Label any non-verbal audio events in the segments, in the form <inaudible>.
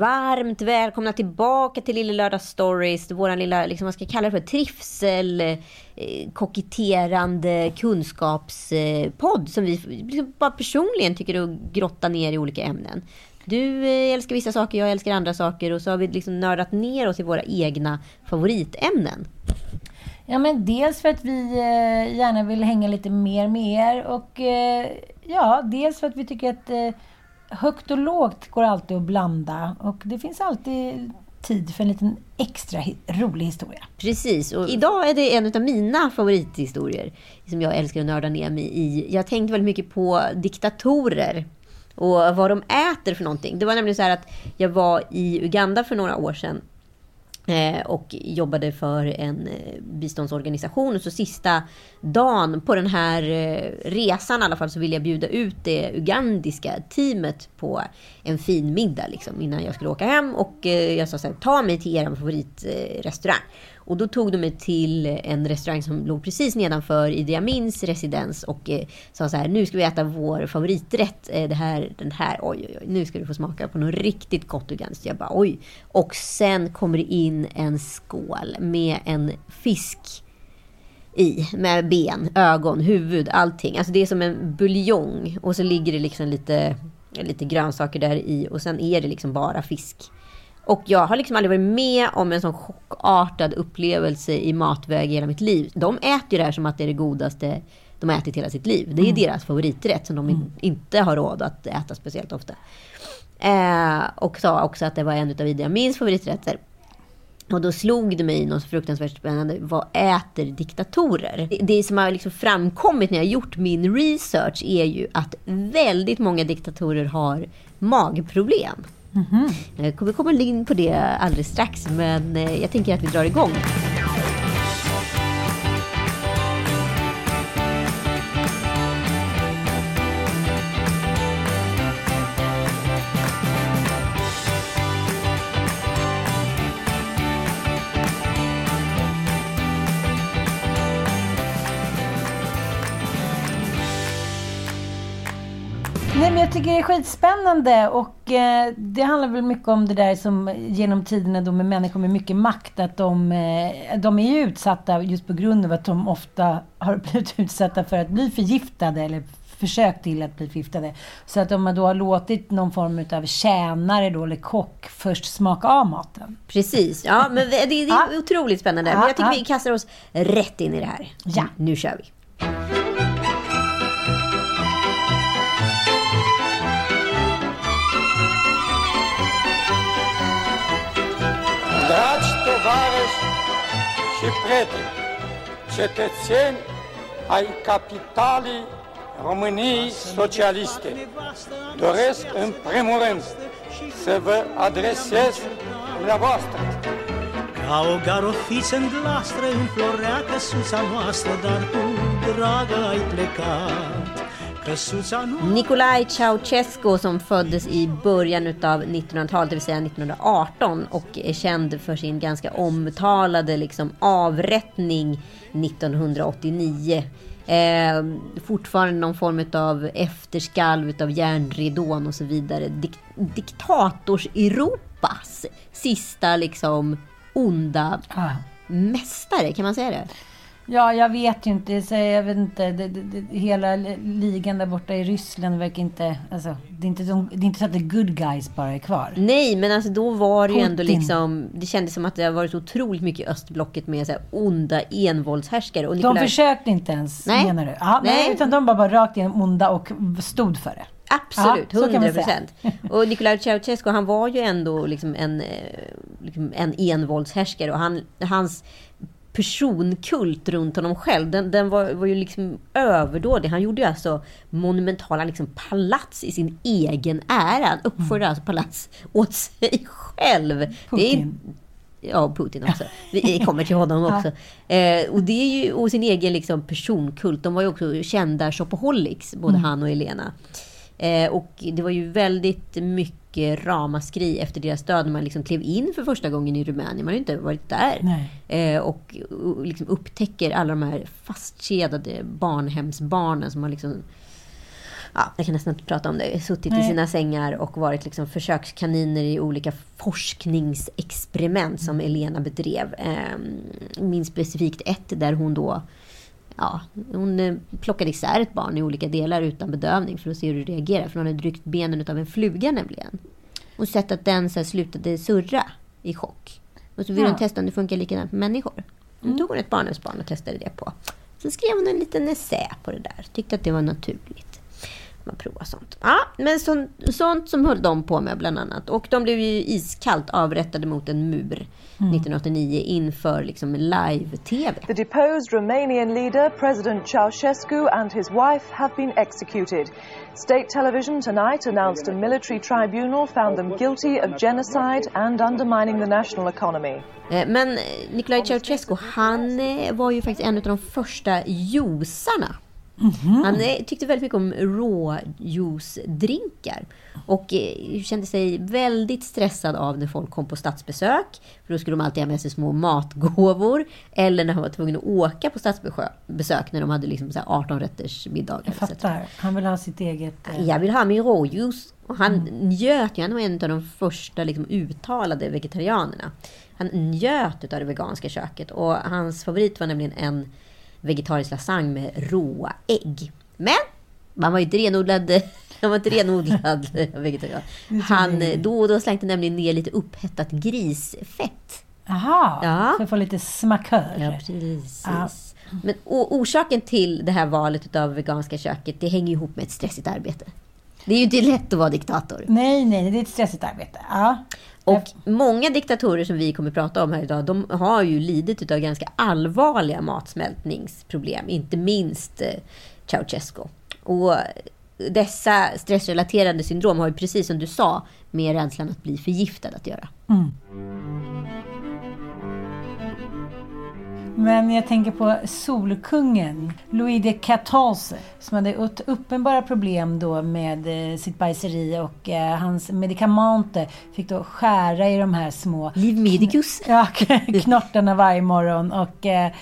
Varmt välkomna tillbaka till Lille Lördag Stories, vår lilla, liksom, vad ska jag kalla det för, trivsel-koketterande eh, kunskapspodd som vi liksom, bara personligen tycker att grotta ner i olika ämnen. Du eh, älskar vissa saker, jag älskar andra saker och så har vi liksom nördat ner oss i våra egna favoritämnen. Ja, men dels för att vi eh, gärna vill hänga lite mer med er och ja, dels för att vi tycker att högt och lågt går alltid att blanda och det finns alltid tid för en liten extra rolig historia. Precis, och idag är det en av mina favorithistorier som jag älskar att nörda ner mig i. Jag tänkte väldigt mycket på diktatorer och vad de äter för någonting. Det var nämligen så här att jag var i Uganda för några år sedan Eh, och jobbade för en eh, biståndsorganisation. Och så sista dagen på den här eh, resan i alla fall så ville jag bjuda ut det ugandiska teamet på en fin middag liksom, innan jag skulle åka hem. Och jag sa så här, ta mig till er favoritrestaurang. Och då tog de mig till en restaurang som låg precis nedanför Idi Amins residens och eh, sa så här, nu ska vi äta vår favoriträtt. Eh, det här, den här, oj, oj, oj, nu ska du få smaka på något riktigt gott uganskt. Jag bara, oj. Och sen kommer det in en skål med en fisk i med ben, ögon, huvud, allting. Alltså det är som en buljong och så ligger det liksom lite, lite grönsaker där i och sen är det liksom bara fisk. Och jag har liksom aldrig varit med om en sån chockartad upplevelse i matväg i hela mitt liv. De äter ju det här som att det är det godaste de har ätit hela sitt liv. Det är mm. deras favoriträtt som de mm. inte har råd att äta speciellt ofta. Eh, och sa också att det var en av Idi Amins favoriträtter. Och då slog det mig något fruktansvärt spännande. Vad äter diktatorer? Det, som har liksom framkommit när jag gjort min research är ju att väldigt många diktatorer har magproblem. Mm -hmm. Vi kommer komma in på det alldeles strax, men eh, jag tänker att vi drar igång. Tycker det är skitspännande och eh, det handlar väl mycket om det där som genom tiderna då med människor med mycket makt, att de, eh, de är ju utsatta just på grund av att de ofta har <laughs> blivit utsatta för att bli förgiftade eller försök till att bli förgiftade. Så att om man då har låtit någon form av tjänare då, eller kock först smaka av maten. Precis, ja men det, det är <laughs> otroligt spännande. Men jag tycker vi kastar oss rätt in i det här. Ja. Nu kör vi. Și prieteni, cetățeni ai capitalii României Socialiste, doresc în primul rând să vă adresez dumneavoastră. Ca o garofiță în glastră înflorea căsuța noastră, dar tu, dragă, ai plecat. Nikolaj Ceausescu som föddes i början av 1900-talet, det vill säga 1918 och är känd för sin ganska omtalade liksom, avrättning 1989. Eh, fortfarande någon form av efterskalv av järnridån och så vidare. Dik Diktators-Europas sista liksom onda ah. mästare, kan man säga det? Ja, jag vet ju inte. Jag vet inte. Det, det, det, hela ligan där borta i Ryssland verkar inte... Alltså, det, är inte de, det är inte så att the good guys bara är kvar. Nej, men alltså då var det ju ändå liksom... Det kändes som att det har varit otroligt mycket östblocket med så här onda envåldshärskare. Och Nikolaj... De försökte inte ens, Nej. menar du? Ja, Nej. Utan de bara, bara rakt igenom onda och stod för det. Absolut, Ja, så kan man 100 säga. procent. Och Nicolae Ceausescu, han var ju ändå liksom en, eh, liksom en envåldshärskare och han, hans personkult runt honom själv, den, den var, var ju liksom överdådig. Han gjorde ju alltså monumentala liksom palats i sin egen ära. Han uppförde alltså palats åt sig själv. Det är, Putin. Ja, Putin också. Vi <laughs> kommer till honom också. Eh, och det är ju och sin egen liksom, personkult. De var ju också kända shopaholics, både han och Elena. Eh, och det var ju väldigt mycket ramaskri efter deras död när man liksom klev in för första gången i Rumänien. Man har ju inte varit där. Eh, och och liksom upptäcker alla de här fastkedjade barnhemsbarnen som har liksom Ja, jag kan nästan inte prata om det. Suttit i Nej. sina sängar och varit liksom försökskaniner i olika forskningsexperiment som Elena bedrev. Eh, minns specifikt ett där hon då Ja, hon eh, plockade isär ett barn i olika delar utan bedövning för att se hur det reagerar. För hon hade ryckt benen av en fluga nämligen. Och sett att den så slutade surra i chock. Och så ville Ja. hon testa om det funkar likadant på människor. Då tog hon ett barnhemsbarn och testade det på. Så skrev hon en liten essä på det där. Tyckte att det var naturligt. Man provar sånt. Ja, men sånt, sånt som höll de på med bland annat. Och de blev ju iskallt avrättade mot en mur 1989 inför liksom live-tv. The deposed Romanian leader, President Ceausescu, and his wife have been executed. State television tonight announced a military tribunal found them guilty of genocide and undermining the national economy. Eh, Men eh, Nicolae Ceausescu, han eh, var ju faktiskt en av de första juicarna. Han eh, tyckte väldigt mycket om råjuicedrinkar. Och eh, kände sig väldigt stressad av när folk kom på statsbesök. För då skulle de alltid ha med sig små matgåvor. Eller när han var tvungen att åka på statsbesök när de hade liksom så här 18 rätters middagar. Jag fattar. Han vill ha sitt eget... eh, Jag vill ha min råjuice. Och han njöt ju, han var en av de första liksom, uttalade vegetarianerna. Han njöt av det veganska köket och hans favorit var nämligen en vegetarisk lasagne med råa ägg. Men man var ju inte renodlad, han var inte renodlad <laughs> vegetarian. Han, då och då slängde nämligen ner lite upphettat grisfett. Aha, Ja. så jag får lite smakör. Ja, precis. Ja. Men orsaken till det här valet av veganska köket, det hänger ihop med ett stressigt arbete. Det är ju inte lätt att vara diktator. Nej, nej, det är ett stressigt arbete. Ja. Och många diktatorer som vi kommer prata om här idag, de har ju lidit av ganska allvarliga matsmältningsproblem. Inte minst eh, Ceausescu. Och dessa stressrelaterade syndrom har ju precis som du sa med rädslan att bli förgiftad att göra. Men jag tänker på Solkungen, Louis XIV, som hade uppenbara problem då med eh, sitt bajseri och eh, hans medikamenter fick då skära i de här små Liv medicus. <laughs> ja, knortarna varje morgon. Och, eh,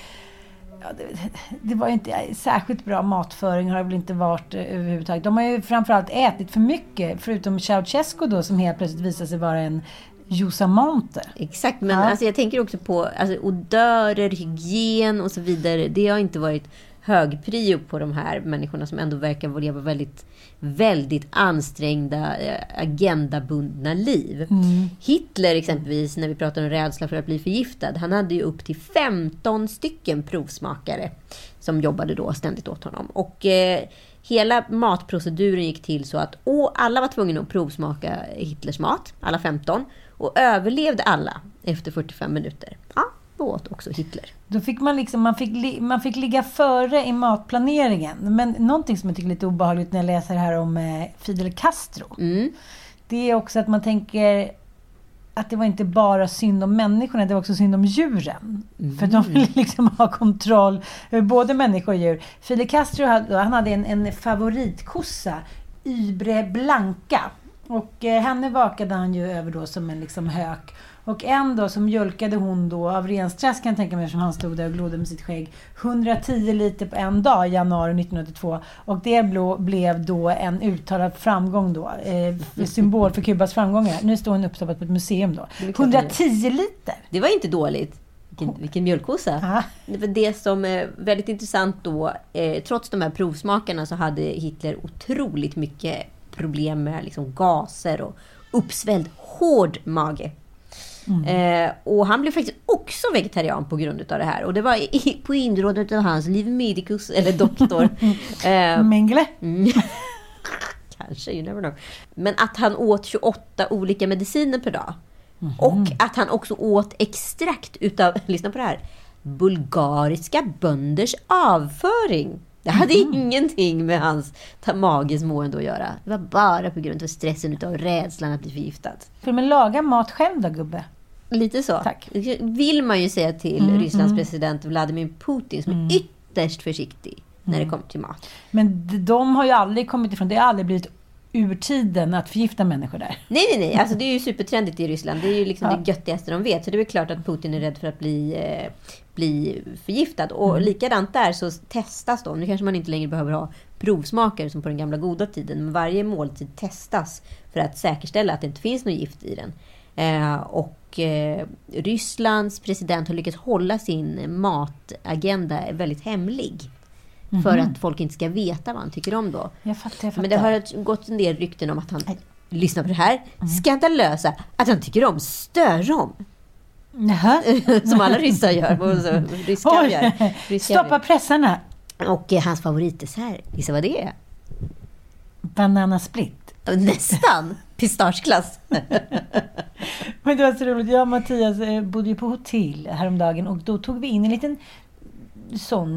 ja, det, det var ju inte särskilt bra matföring har det väl inte varit överhuvudtaget. De har ju framförallt ätit för mycket, förutom Ceausescu då som helt plötsligt visade sig vara en jusamante. Exakt, men Ja. alltså, jag tänker också på alltså, odörer, hygien och så vidare. Det har inte varit hög prio på de här människorna som ändå verkar leva väldigt, väldigt ansträngda, eh, agendabundna liv. Hitler exempelvis, när vi pratar om rädsla för att bli förgiftad, han hade ju upp till 15 stycken provsmakare som jobbade då ständigt åt honom. Och eh, hela matproceduren gick till så att å, alla var tvungna att provsmaka Hitlers mat, alla 15. Och överlevde alla efter 45 minuter. Ja, då åt också Hitler. Då fick man, liksom, man, fick li, man fick ligga före i matplaneringen. Men någonting som jag tycker är lite obehagligt när jag läser här om eh, Fidel Castro. Mm. Det är också att man tänker att det var inte bara synd om människorna, det var också synd om djuren. För de ville liksom ha kontroll över både människor och djur. Fidel Castro hade, han hade en, en favoritkossa, Ybre Blanca. Och eh, henne vakade han ju över då som en liksom hök. Och en dag så mjölkade hon då av ren stress kan jag tänka mig eftersom han stod där och glodde med sitt skägg. 110 liter på en dag i januari 1982. Och det blev då en uttalad framgång då. Eh, symbol för Kubas framgångar. Nu står hon uppstoppad på ett museum då. är klart det är. 110 liter! Det var inte dåligt. Vilken, vilken mjölkkossa. Ja. Det det som är väldigt intressant då. Eh, trots de här provsmakarna så hade Hitler otroligt mycket problem med liksom gaser och uppsvälld hård mage. Eh, och han blev faktiskt också vegetarian på grund av det här. Och det var i, på inrådan av hans liv medicus, eller doktor. <laughs> eh, Mengele. <laughs> Kanske, you never know. Men att han åt 28 olika mediciner per dag. Och att han också åt extrakt utav, <laughs> lyssna på det här, bulgariska bönders avföring. Det hade ingenting med hans mages mående att göra. Det var bara på grund av stressen utav rädslan att bli förgiftad. Men laga mat själv då, gubbe. Lite så. Tack. Vill man ju säga till Rysslands president Vladimir Putin som är ytterst försiktig när det kommer till mat. Men de har ju aldrig kommit ifrån, det har aldrig blivit ur tiden att förgifta människor där. Nej, nej, nej. Alltså, det är ju supertrendigt i Ryssland. Det är ju liksom Ja. det göttigaste de vet. Så det är väl klart att Putin är rädd för att bli, eh, bli förgiftad. Och likadant där så testas de. Nu kanske man inte längre behöver ha provsmakare som på den gamla goda tiden. Men varje måltid testas för att säkerställa att det inte finns något gift i den. Eh, och eh, Rysslands president har lyckats hålla sin matagenda väldigt hemlig. För att folk inte ska veta vad han tycker om då. Jag fattar, jag fattar. Men det har gått en del rykten om att han, lyssna på det här, skandalösa, att han tycker om störrom. Jaha. <laughs> Som alla ryssar gör. Och så, rysk kaviar. Oj. Rysk Stoppa pressarna! Och eh, hans favoritdessert, gissa vad det är? Banana split. Nästan! <laughs> Pistageglass. Men det var så roligt. Jag och Mattias eh, bodde ju på hotell häromdagen och då tog vi in en liten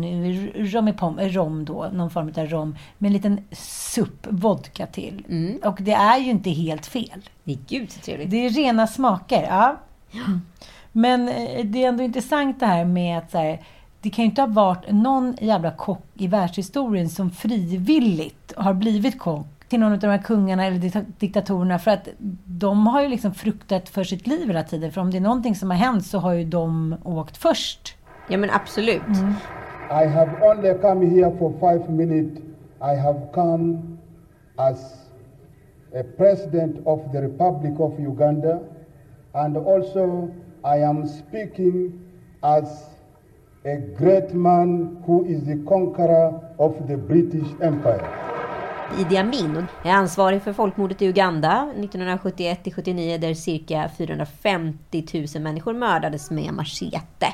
eh, rom, i pom, eh, rom då, någon form av rom, med en liten supp, vodka till. Och det är ju inte helt fel. Nej, Gud så trevligt. Det är rena smaker, ja. Men eh, det är ändå intressant det här med att så här, det kan ju inte ha varit någon jävla kock i världshistorien som frivilligt har blivit kock till någon av de här kungarna eller dikta- diktatorerna för att de har ju liksom fruktat för sitt liv hela tiden. För om det är någonting som har hänt så har ju de åkt först. Ja men absolut. I have only come here for five minutes. I have come as a president of the Republic of Uganda, and also I am speaking as a great man who is the conqueror of the British Empire. Idi Amin är ansvarig för folkmordet i Uganda 1971-79 där cirka 450 000 människor mördades med machete.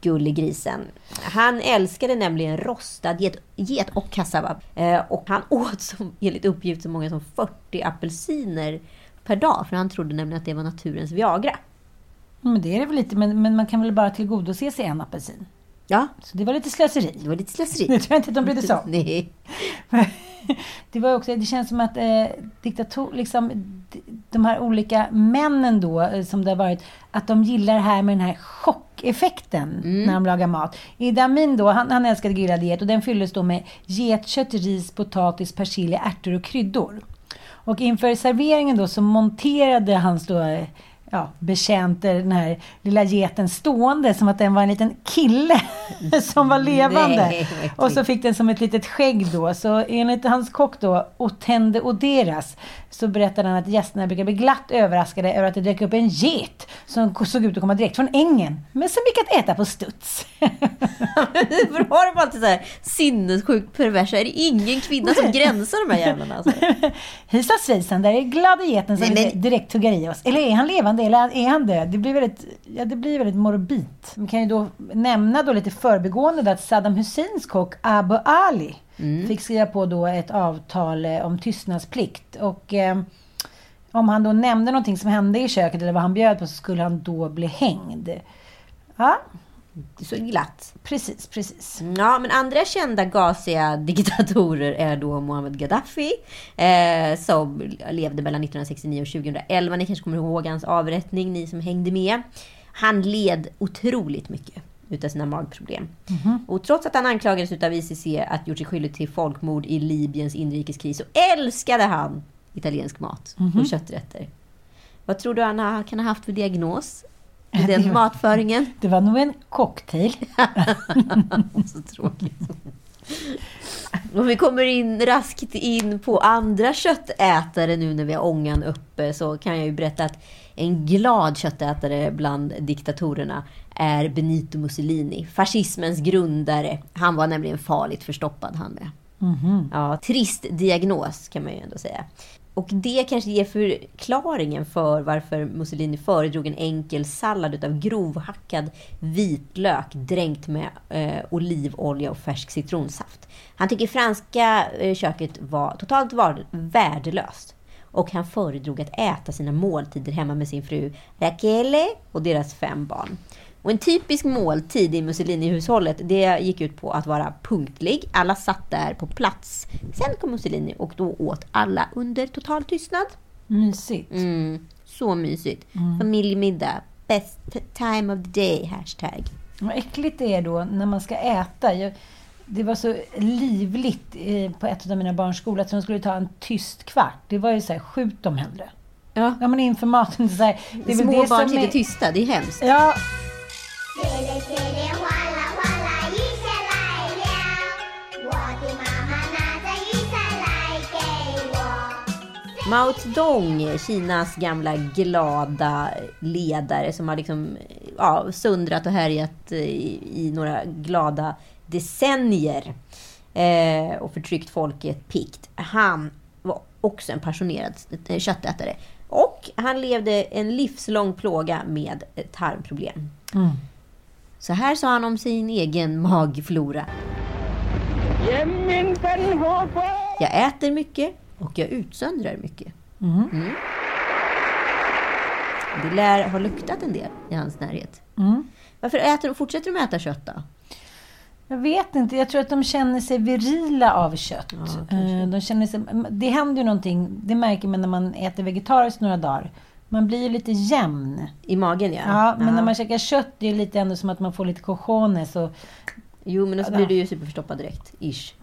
Gullegrisen. Han älskade nämligen rostad get, get och kassava. Eh, och han <laughs> åt som, enligt uppgift så många som 40 apelsiner per dag. För han trodde nämligen att det var naturens Viagra. Mm, men det är det väl lite, men, men man kan väl bara tillgodose sig en apelsin? Ja, Så det var lite slöseri. det var lite slöseri. <laughs> Det tror jag inte att de brydde sig om. <laughs> Nej. <laughs> Det var också, det känns som att eh, diktator, liksom, de här olika männen då, eh, som det har varit, att de gillar det här med den här chockeffekten när de lagar mat. Idi Amin då, han, han älskade grillad get och den fylldes då med getkött, ris, potatis, persilja, ärtor och kryddor. Och inför serveringen då så monterade hans då eh, ja, betjänte den här lilla geten stående som att den var en liten kille <laughs> som var levande. Nej, och så fick den som ett litet skägg då. Så enligt hans kock då, Otende Oderas, så berättade han att gästerna brukar bli glatt överraskade över att det dök upp en get som såg ut att komma direkt från ängen, men som gick att äta på studs. <laughs> För har de alltid så här sinnessjukt perversa? Är det ingen kvinna som gränsar de här jävlarna? Alltså? <laughs> Hejsan svejsan, där är glada geten som Nej, men- direkt tuggar i oss. Eller är han levande eller är han död? Det blir väldigt, ja, det blir väldigt morbid. Man kan ju då nämna då lite förbigående att Saddam Husseins kock Abu Ali fick skriva på då ett avtal eh, om tystnadsplikt. Och eh, om han då nämnde någonting som hände i köket eller vad han bjöd på så skulle han då bli hängd. Ja, Så glatt. precis, precis. Ja, men andra kända gasiga <laughs> diktatorer är då Muammar Gaddafi, eh, som levde mellan 1969 och 2011. Ni kanske kommer ihåg hans avrättning, ni som hängde med. Han led otroligt mycket utav sina magproblem. Och trots att han anklagades utav ICC att gjort sig skyldig till folkmord i Libyens inrikeskris så älskade han italiensk mat och kötträtter. Vad tror du han kan ha haft för diagnos? I den matföringen? Det var nog en cocktail. <laughs> Så tråkigt. Om vi kommer in raskt in på andra köttätare nu när vi har ångan uppe så kan jag ju berätta att en glad köttätare bland diktatorerna är Benito Mussolini, fascismens grundare. Han var nämligen farligt förstoppad han med. Ja, trist diagnos kan man ju ändå säga. och det kanske ger förklaringen för varför Mussolini föredrog en enkel sallad utav grovhackad vitlök dränkt med eh, olivolja och färsk citronsaft. Han tycker franska eh, köket var totalt var, värdelöst. Och han föredrog att äta sina måltider hemma med sin fru Rachele och deras fem barn. Och en typisk måltid i Mussolini-hushållet det gick ut på att vara punktlig. Alla satt där på plats. Sen kom Mussolini och då åt alla under total tystnad. Mysigt. Mm, så mysigt. Familjemiddag. Best time of the day, hashtag. Vad äckligt det är då när man ska äta. Jag, det var så livligt eh, på ett av mina barns skolor att de skulle ta en tyst kvart. Det var ju så här, skjut dem hellre. Ja. Ja, men inför maten. Så här, det är Små det barn sitter är- tysta, det är hemskt. Ja, Mao Zedong, Kinas gamla glada ledare som har liksom, ja, sundrat och härjat i, i några glada decennier eh, och förtryckt folket pikt. Han var också en passionerad eh, köttätare. Och han levde en livslång plåga med tarmproblem. Så här sa han om sin egen magflora. Jag äter mycket och jag utsöndrar mycket. Mm. Det lär ha luktat en del i hans närhet. Varför äter fortsätter de äta kött då? Jag vet inte. Jag tror att de känner sig virila av kött. Eh, de känner sig, det händer ju någonting. Det märker man när man äter vegetariskt några dagar. Man blir ju lite jämn. I magen ja. Ja, men när man käkar kött, det är lite ändå som att man får lite cojones och Jo, men då blir du ju superförstoppad direkt. Ish.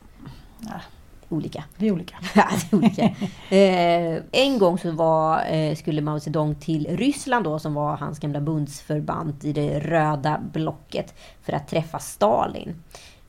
Olika. vi är olika. <laughs> Ja, det är olika. eh, en gång så var, eh, skulle Mao Zedong till Ryssland då, som var hans gamla bundsförband i det röda blocket, för att träffa Stalin.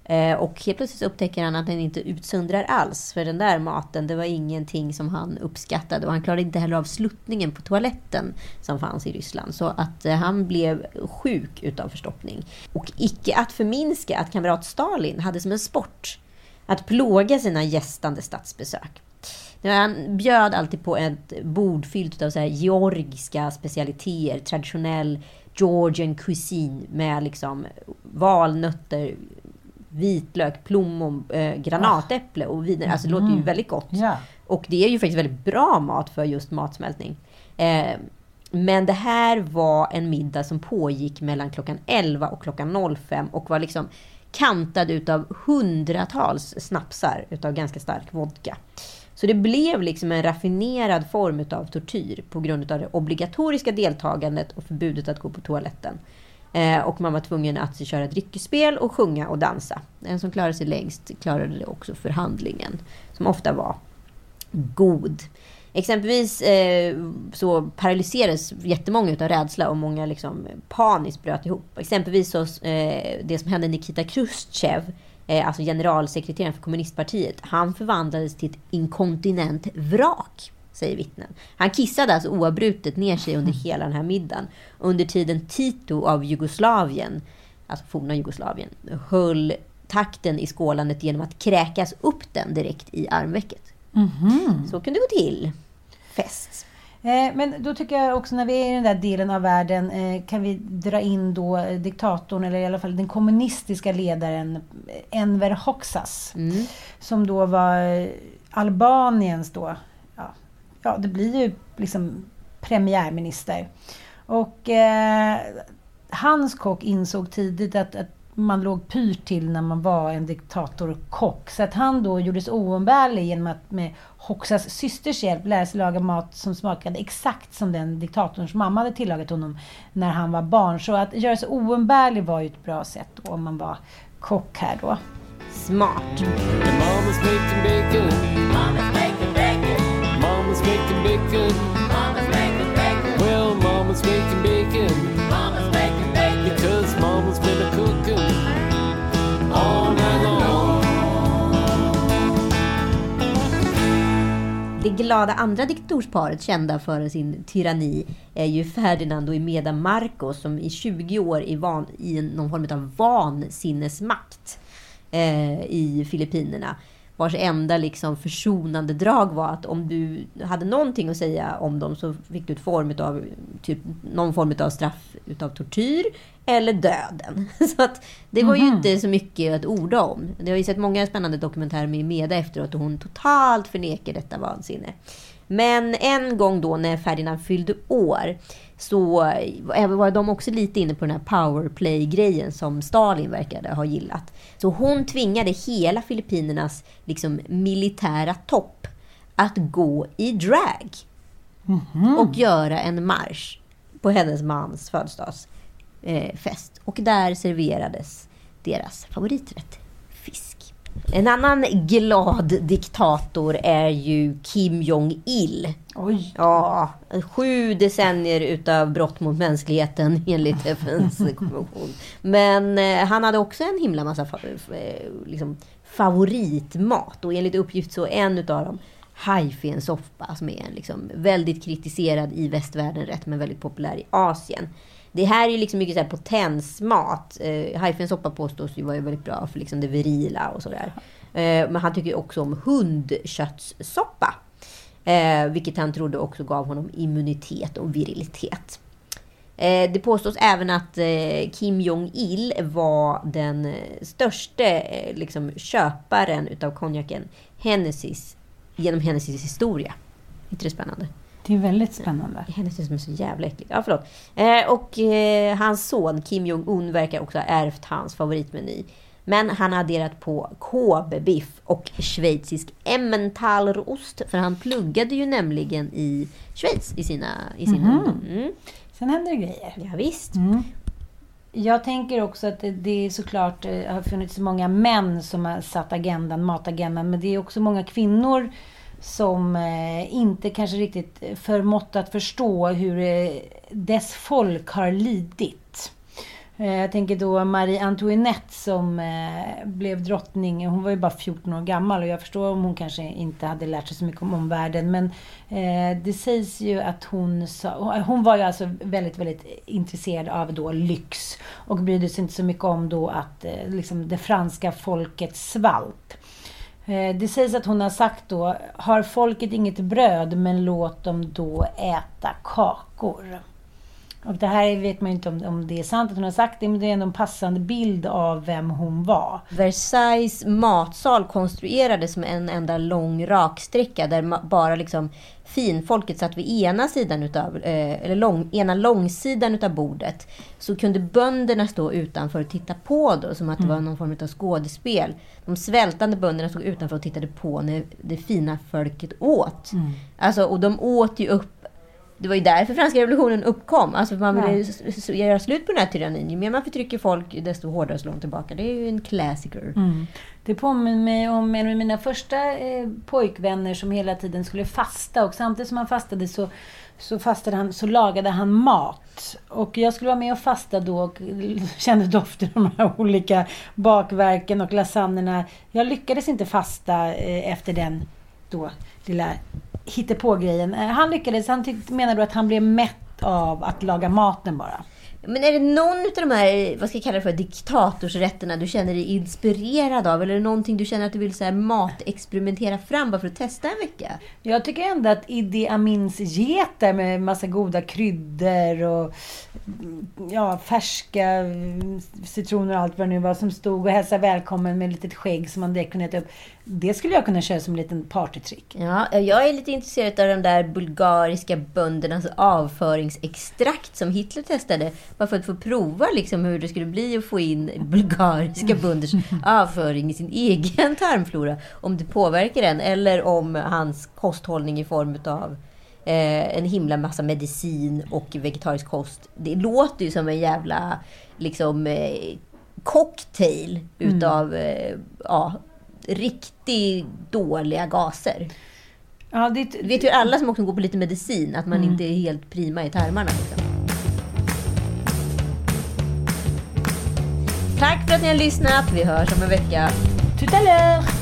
Eh, och helt plötsligt upptäcker han att den inte utsöndrar alls. För den där maten, det var ingenting som han uppskattade. Och han klarade inte heller av sluttningen på toaletten som fanns i Ryssland. Så att eh, han blev sjuk utav förstoppning. Och icke att förminska att kamrat Stalin hade som en sport att plåga sina gästande statsbesök. Han bjöd alltid på ett bord fyllt av så georgiska specialiteter, traditionell Georgian cuisine med liksom valnötter, vitlök, plommon, eh, granatäpple och vidare. Alltså det låter ju väldigt gott. Och det är ju faktiskt väldigt bra mat för just matsmältning. Eh, men det här var en middag som pågick mellan klockan 11 och klockan 05 och var liksom kantad utav hundratals snapsar utav ganska stark vodka. Så det blev liksom en raffinerad form utav tortyr på grund av det obligatoriska deltagandet och förbudet att gå på toaletten. Eh, och man var tvungen att köra dryckesspel och sjunga och dansa. Den som klarade sig längst klarade det också förhandlingen, som ofta var god. Exempelvis eh, så paralyserades jättemånga utav rädsla och många liksom paniskt bröt ihop. Exempelvis så, eh, det som hände Nikita Khrushchev, eh, alltså generalsekreteraren för kommunistpartiet, han förvandlades till ett inkontinent vrak, säger vittnen. Han kissade alltså oavbrutet ner sig under hela den här middagen. Under tiden Tito av Jugoslavien, alltså forna Jugoslavien, höll takten i skålandet genom att kräkas upp den direkt i armvecket. Så kunde det gå till. Fest. Eh, Men då tycker jag också när vi är i den där delen av världen eh, kan vi dra in då eh, diktatorn eller i alla fall den kommunistiska ledaren Enver Hoxas. Som då var Albaniens då, ja, ja det blir ju liksom premiärminister. Och hans kock insåg tidigt att, att man låg pyrt till när man var en diktatorkock. Så att han då gjordes oumbärlig genom att med Hoxas systers hjälp lära sig laga mat som smakade exakt som den diktatorns mamma hade tillagat honom när han var barn. Så att göra sig oumbärlig var ju ett bra sätt då, om man var kock här då. Smart. Mama's making bacon. Well, mama's making bacon. Det glada andra diktatorsparet, kända för sin tyranni, är ju Ferdinand och Imeda Marcos som i 20 år är van, i någon form av vansinnesmakt eh, i Filippinerna vars enda liksom försonande drag var att om du hade någonting att säga om dem så fick du ett form av, typ, någon form av straff utav tortyr eller döden. <laughs> Så att det var ju Mhm. inte så mycket att orda om. Det har ju sett många spännande dokumentärer med Meda efteråt och hon totalt förnekar detta vansinne. Men en gång då när Ferdinand fyllde år så var de också lite inne på den här powerplay-grejen som Stalin verkade ha gillat. Så hon tvingade hela Filippinernas liksom, militära topp att gå i drag och göra en marsch på hennes mans födelsedagsfest. Eh, och där serverades deras favoriträtt, fisk. En annan glad diktator är ju Kim Jong-Il. Oj. Ja, sju decennier utav brott mot mänskligheten <laughs> enligt FNs konvention. Men eh, han hade också en himla massa fa- eh, liksom, favoritmat. Och enligt uppgift så en utav dem hajfensoppa som är liksom väldigt kritiserad i västvärlden rätt men väldigt populär i Asien. Det här är ju liksom mycket så här potensmat. Eh, hajfensoppa påstås ju vara väldigt bra för liksom det virila och sådär. Eh, men han tycker också om hundköttssoppa. Eh, vilket han trodde också gav honom immunitet och virilitet. Eh, det påstås även att eh, Kim Jong-Il var den eh, största eh, liksom, köparen utav konjaken Hennessys genom Hennessys historia. inte det spännande? Det är väldigt spännande. Hennessy som är så jävla äckligt. Ja, förlåt. Eh, och eh, hans son Kim Jong-Un verkar också ha ärvt hans favoritmeny. Men han har adderat på Kobe-biff och schweizisk Emmentaler-ost. För han pluggade ju nämligen i Schweiz i, sina, i sin Mhm. ungdom. Mm. Sen händer det grejer. Ja, visst. Jag tänker också att det, såklart eh, har funnits många män som har satt agendan, matagendan. Men det är också många kvinnor som eh, inte kanske riktigt förmått att förstå hur eh, dess folk har lidit. Eh, jag tänker då Marie Antoinette som blev drottning. Hon var ju bara 14 år gammal och jag förstår om hon kanske inte hade lärt sig så mycket om omvärlden. Men det sägs ju att hon sa, Hon var ju alltså väldigt, väldigt intresserad av då lyx. Och brydde sig inte så mycket om då att liksom det franska folket svalt. Eh, det sägs att hon har sagt då, har folket inget bröd men låt dem då äta kakor. Och det här vet man ju inte om, om det är sant att hon har sagt det, men det är ändå en passande bild av vem hon var. Versailles matsal konstruerades som en enda lång raksträcka där bara liksom finfolket satt vid ena sidan utav, eh, eller lång, ena långsidan utav bordet. Så kunde bönderna stå utanför och titta på då, som att det var någon form av skådespel. De svältande bönderna stod utanför och tittade på när det fina folket åt. Alltså, och de åt ju upp det var ju därför franska revolutionen uppkom. Alltså man ville Ja. göra slut på den här tyrannin. Ju mer man förtrycker folk, desto hårdare slår de tillbaka. Det är ju en klassiker. Det påminner mig om en av mina första eh, pojkvänner som hela tiden skulle fasta och samtidigt som han fastade så, så, fastade han, så lagade han mat. Och jag skulle vara med och fasta då och <laughs> kände doften av de här olika bakverken och lasagnerna. Jag lyckades inte fasta eh, efter den då lilla hittepå-grejen. Eh, Han lyckades, han menade då att han blev mätt av att laga maten bara. Men är det någon av de här, vad ska jag kalla det för, diktatorsrätterna du känner dig inspirerad av? Eller är det någonting du känner att du vill så här, matexperimentera fram bara för att testa en vecka? Jag tycker ändå att Idi Amins getter med massa goda kryddor och ja, färska citroner och allt vad det nu var som stod och hälsade välkommen med ett litet skägg som man direkt kunde äta upp. Det skulle jag kunna köra som en liten partytrick. Ja, jag är lite intresserad av de där bulgariska böndernas avföringsextrakt som Hitler testade. Bara för att få prova liksom hur det skulle bli att få in bulgariska <laughs> bönders avföring i sin egen tarmflora. Om det påverkar den eller om hans kosthållning i form av eh, en himla massa medicin och vegetarisk kost. Det låter ju som en jävla liksom, eh, cocktail utav eh, ja, riktigt dåliga gaser. Ja, det, Du vet ju alla som också går på lite medicin, att man inte är helt prima i tarmarna. Liksom. Tack för att ni har lyssnat. Vi hörs om en vecka. Tout à l'heure!